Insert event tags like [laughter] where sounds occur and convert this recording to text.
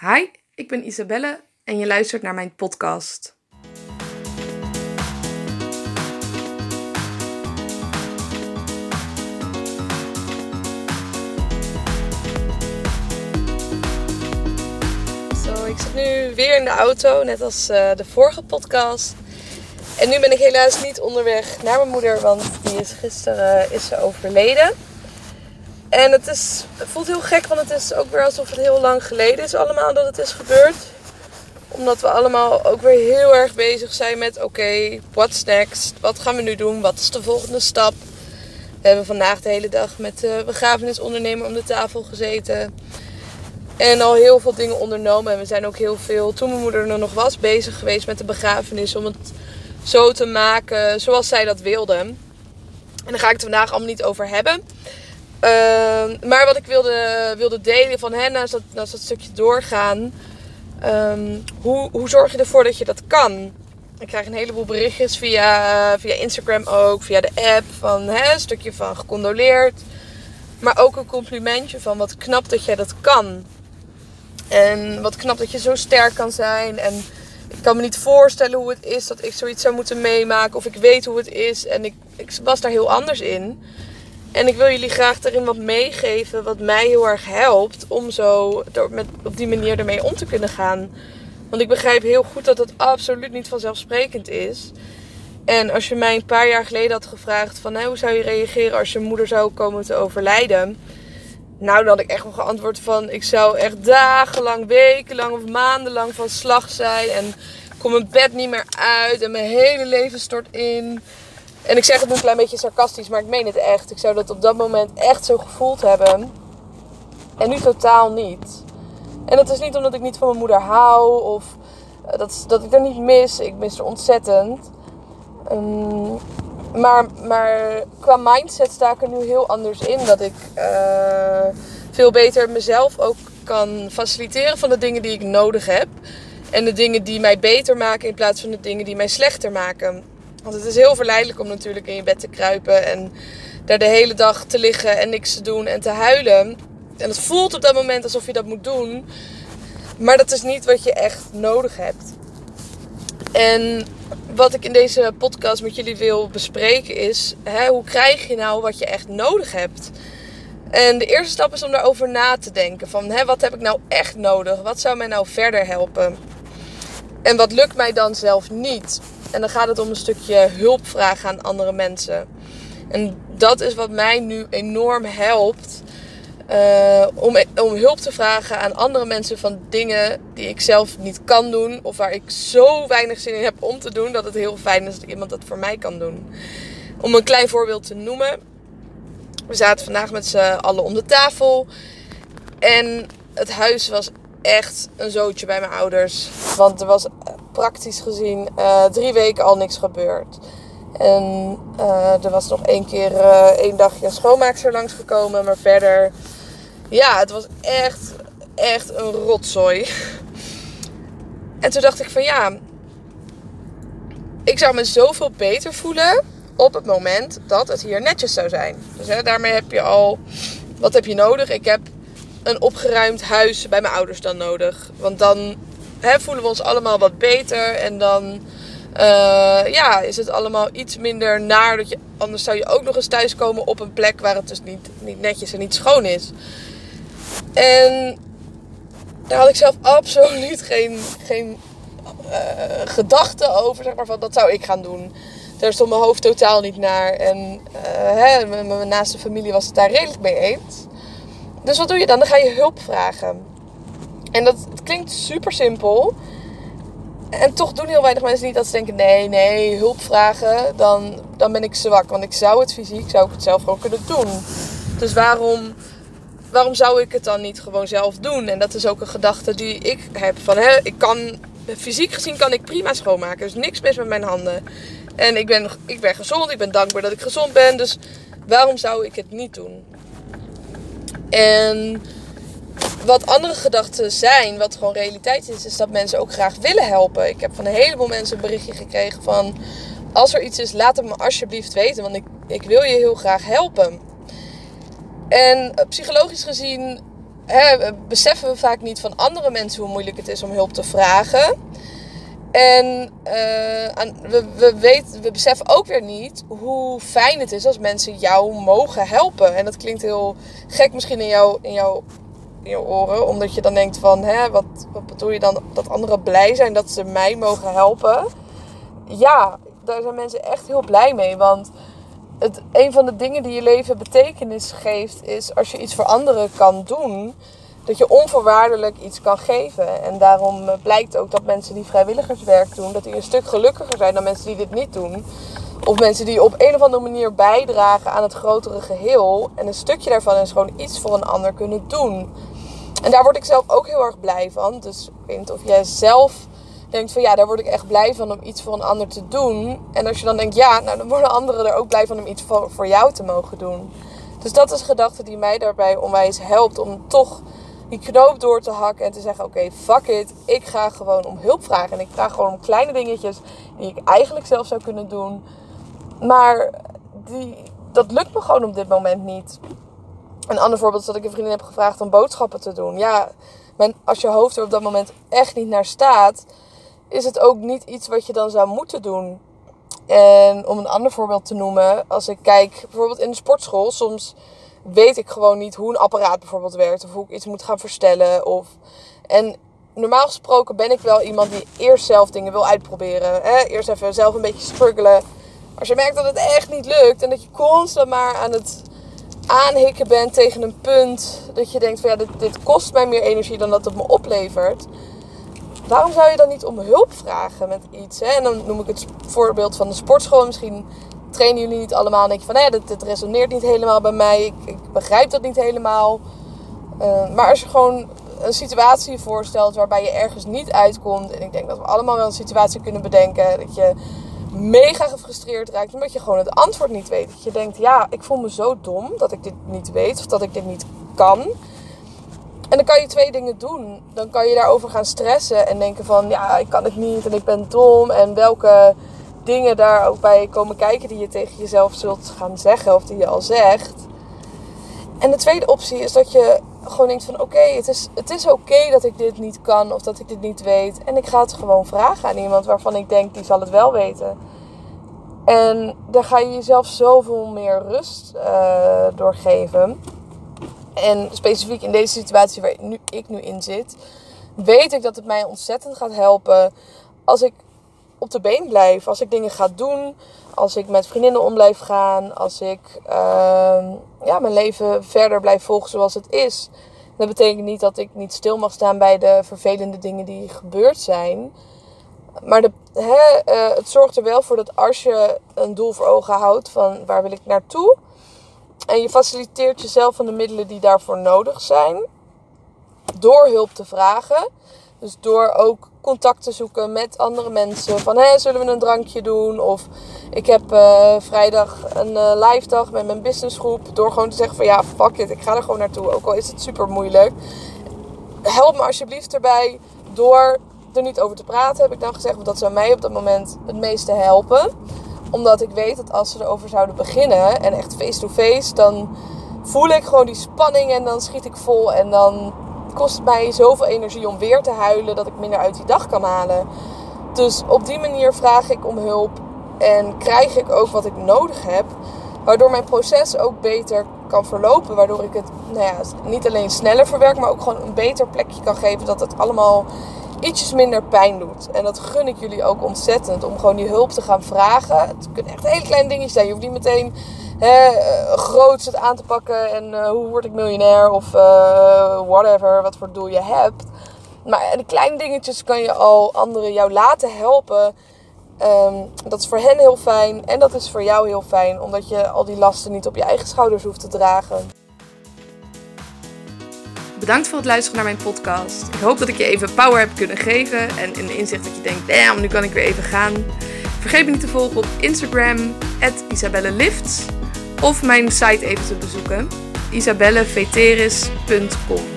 Hi, ik ben Isabelle en je luistert naar mijn podcast. Zo, ik zit nu weer in de auto, net als eh, de vorige podcast. En nu ben ik helaas niet onderweg naar mijn moeder, want die is gisteren is ze overleden. En het, is, voelt heel gek, want het is ook weer alsof het heel lang geleden is allemaal dat het is gebeurd. Omdat we allemaal ook weer heel erg bezig zijn met oké, what's next? Wat gaan we nu doen? Wat is de volgende stap? We hebben vandaag de hele dag met de begrafenisondernemer om de tafel gezeten. En al heel veel dingen ondernomen. En we zijn ook heel veel, toen mijn moeder er nog was, bezig geweest met de begrafenis. Om het zo te maken zoals zij dat wilde. En daar ga ik het vandaag allemaal niet over hebben. Ehm, maar wat ik wilde, wilde delen van hen, naast dat, dat stukje doorgaan. Ehm, hoe, hoe zorg je ervoor dat je dat kan? Ik krijg een heleboel berichtjes via, via Instagram ook, via de app. Van hè, een stukje van gecondoleerd. Maar ook een complimentje van wat knap dat jij dat kan. En wat knap dat je zo sterk kan zijn. En ik kan me niet voorstellen hoe het is dat ik zoiets zou moeten meemaken. Of ik weet hoe het is. En ik, ik was daar heel anders in. En ik wil jullie graag daarin wat meegeven wat mij heel erg helpt om zo door met, op die manier ermee om te kunnen gaan. Want ik begrijp heel goed dat het absoluut niet vanzelfsprekend is. En als je mij een paar jaar geleden had gevraagd van hoe zou je reageren als je moeder zou komen te overlijden. Nou, dan had ik echt wel geantwoord van ik zou echt dagenlang, wekenlang of maandenlang van slag zijn. En kom mijn bed niet meer uit en mijn hele leven stort in. En ik zeg het nu een klein beetje sarcastisch, maar ik meen het echt. Ik zou dat op dat moment echt zo gevoeld hebben. En nu totaal niet. En dat is niet omdat ik niet van mijn moeder hou of eh, dat, dat ik er niet mis. Ik mis er ontzettend. Um, maar, maar qua mindset sta ik er nu heel anders in. Dat ik uh, veel beter mezelf ook kan faciliteren van de dingen die ik nodig heb. En de dingen die mij beter maken in plaats van de dingen die mij slechter maken. Want het is heel verleidelijk om natuurlijk in je bed te kruipen en daar de hele dag te liggen en niks te doen en te huilen. En het voelt op dat moment alsof je dat moet doen. Maar dat is niet wat je echt nodig hebt. En wat ik in deze podcast met jullie wil bespreken is: hè, hoe krijg je nou wat je echt nodig hebt? En de eerste stap is om daarover na te denken: van hè, wat heb ik nou echt nodig? Wat zou mij nou verder helpen? En wat lukt mij dan zelf niet? En dan gaat het om een stukje hulp vragen aan andere mensen. En dat is wat mij nu enorm helpt. Uh, om, om hulp te vragen aan andere mensen van dingen die ik zelf niet kan doen. Of waar ik zo weinig zin in heb om te doen. Dat het heel fijn is dat iemand dat voor mij kan doen. Om een klein voorbeeld te noemen. We zaten vandaag met z'n allen om de tafel. En het huis was echt een zootje bij mijn ouders. Want er was praktisch gezien uh, drie weken al niks gebeurd. En uh, er was nog één keer uh, één dagje schoonmaakster langsgekomen. Maar verder, ja, het was echt, echt een rotzooi. [laughs] En toen dacht ik van ja, ik zou me zoveel beter voelen op het moment dat het hier netjes zou zijn. Dus hè, daarmee heb je al, wat heb je nodig? Ik heb een opgeruimd huis bij mijn ouders dan nodig. Want dan hè, voelen we ons allemaal wat beter. En dan uh, ja, is het allemaal iets minder naar. Dat je, anders zou je ook nog eens thuiskomen op een plek waar het dus niet, niet netjes en niet schoon is. En daar had ik zelf [laughs] absoluut geen, geen uh, gedachten over. Zeg maar, van dat zou ik gaan doen. Daar stond mijn hoofd totaal niet naar. En uh, hè, mijn naaste familie was het daar redelijk mee eens. Dus wat doe je dan? Dan ga je hulp vragen. En dat klinkt super simpel. En toch doen heel weinig mensen niet dat ze denken: nee, nee, hulp vragen, dan, dan ben ik zwak. Want ik zou het fysiek, zou ik het zelf gewoon kunnen doen. Dus waarom, waarom zou ik het dan niet gewoon zelf doen? En dat is ook een gedachte die ik heb: van hè, ik kan, fysiek gezien kan ik prima schoonmaken. Dus niks mis met mijn handen. En ik ben, ik ben gezond, ik ben dankbaar dat ik gezond ben. Dus waarom zou ik het niet doen? En wat andere gedachten zijn, wat gewoon realiteit is, is dat mensen ook graag willen helpen. Ik heb van een heleboel mensen een berichtje gekregen van... Als er iets is, laat het me alsjeblieft weten, want ik, ik wil je heel graag helpen. En psychologisch gezien hè, beseffen we vaak niet van andere mensen hoe moeilijk het is om hulp te vragen. En uh, we, we, weten, we beseffen ook weer niet hoe fijn het is als mensen jou mogen helpen. En dat klinkt heel gek misschien in, jou, in, jou, in jouw oren. Omdat je dan denkt van, hè, wat, wat bedoel je dan? Dat anderen blij zijn dat ze mij mogen helpen. Ja, daar zijn mensen echt heel blij mee. Want het, een van de dingen die je leven betekenis geeft, is als je iets voor anderen kan doen dat je onvoorwaardelijk iets kan geven. En daarom eh, blijkt ook dat mensen die vrijwilligerswerk doen, dat die een stuk gelukkiger zijn dan mensen die dit niet doen. Of mensen die op een of andere manier bijdragen aan het grotere geheel. En een stukje daarvan is gewoon iets voor een ander kunnen doen. En daar word ik zelf ook heel erg blij van. Dus ik weet niet of jij zelf denkt van ja, daar word ik echt blij van om iets voor een ander te doen. En als je dan denkt ja, nou dan worden anderen er ook blij van om iets voor, voor jou te mogen doen. Dus dat is een gedachte die mij daarbij onwijs helpt om toch die knoop door te hakken en te zeggen: Oké, fuck it. Ik ga gewoon om hulp vragen. En ik vraag gewoon om kleine dingetjes die ik eigenlijk zelf zou kunnen doen. Maar die, dat lukt me gewoon op dit moment niet. Een ander voorbeeld is dat ik een vriendin heb gevraagd om boodschappen te doen. Ja, als je hoofd er op dat moment echt niet naar staat, is het ook niet iets wat je dan zou moeten doen. En om een ander voorbeeld te noemen, als ik kijk bijvoorbeeld in de sportschool, soms weet ik gewoon niet hoe een apparaat bijvoorbeeld werkt. Of hoe ik iets moet gaan verstellen. Of... En normaal gesproken ben ik wel iemand die eerst zelf dingen wil uitproberen. Hè? Eerst even zelf een beetje struggelen. Als je merkt dat het echt niet lukt en dat je constant maar aan het aanhikken bent tegen een punt. Dat je denkt van ja, dit, dit kost mij meer energie dan dat het me oplevert. Waarom zou je dan niet om hulp vragen met iets? Hè? En dan noem ik het voorbeeld van de sportschool. Misschien trainen jullie niet allemaal. En denk je van, nee, dit, dit resoneert niet helemaal bij mij. Ik, ik begrijp dat niet helemaal. Uh, maar als je gewoon een situatie voorstelt waarbij je ergens niet uitkomt. En ik denk dat we allemaal wel een situatie kunnen bedenken. Dat je mega gefrustreerd raakt omdat je gewoon het antwoord niet weet. Dat je denkt, ja, ik voel me zo dom dat ik dit niet weet of dat ik dit niet kan. En dan kan je twee dingen doen. Dan kan je daarover gaan stressen en denken van, ja, ik kan het niet en ik ben dom. En welke dingen daar ook bij komen kijken die je tegen jezelf zult gaan zeggen of die je al zegt. En de tweede optie is dat je gewoon denkt van oké, het is, het is oké dat ik dit niet kan of dat ik dit niet weet. En ik ga het gewoon vragen aan iemand waarvan ik denk die zal het wel weten. En daar ga je jezelf zoveel meer rust uh, door geven. En specifiek in deze situatie waar nu, ik nu in zit, weet ik dat het mij ontzettend gaat helpen als ik op de been blijf. Als ik dingen ga doen. Als ik met vriendinnen om blijf gaan. Als ik uh, ja, mijn leven verder blijf volgen zoals het is. Dat betekent niet dat ik niet stil mag staan bij de vervelende dingen die gebeurd zijn. Maar hè, uh, het zorgt er wel voor dat als je een doel voor ogen houdt van waar wil ik naartoe. En je faciliteert jezelf van de middelen die daarvoor nodig zijn. Door hulp te vragen. Dus door ook contact te zoeken met andere mensen. Van hé, zullen we een drankje doen? Of ik heb uh, vrijdag een uh, live dag met mijn businessgroep. Door gewoon te zeggen van ja, fuck it, ik ga er gewoon naartoe. Ook al is het super moeilijk. Help me alsjeblieft erbij door er niet over te praten, heb ik dan gezegd. Want dat zou mij op dat moment het meeste helpen. Omdat ik weet dat als ze erover zouden beginnen en echt face-to-face, dan voel ik gewoon die spanning en dan schiet ik vol. En dan kost mij zoveel energie om weer te huilen dat ik minder uit die dag kan halen. Dus op die manier vraag ik om hulp en krijg ik ook wat ik nodig heb. Waardoor mijn proces ook beter kan verlopen. Waardoor ik het nou ja, niet alleen sneller verwerk, maar ook gewoon een beter plekje kan geven. Dat het allemaal ietsjes minder pijn doet. En dat gun ik jullie ook ontzettend. Om gewoon die hulp te gaan vragen. Het kunnen echt hele kleine dingetjes zijn. Je hoeft niet meteen hè, groots het aan te pakken. En uh, hoe word ik miljonair? Of uh, whatever, wat voor doel je hebt. Maar de kleine dingetjes kan je al anderen jou laten helpen. Um, dat is voor hen heel fijn. En dat is voor jou heel fijn. Omdat je al die lasten niet op je eigen schouders hoeft te dragen. Bedankt voor het luisteren naar mijn podcast. Ik hoop dat ik je even power heb kunnen geven. En een inzicht dat je denkt, damn, nu kan ik weer even gaan. Vergeet me niet te volgen op Instagram, isabellelifts. Of mijn site even te bezoeken, isabelleveteris.com.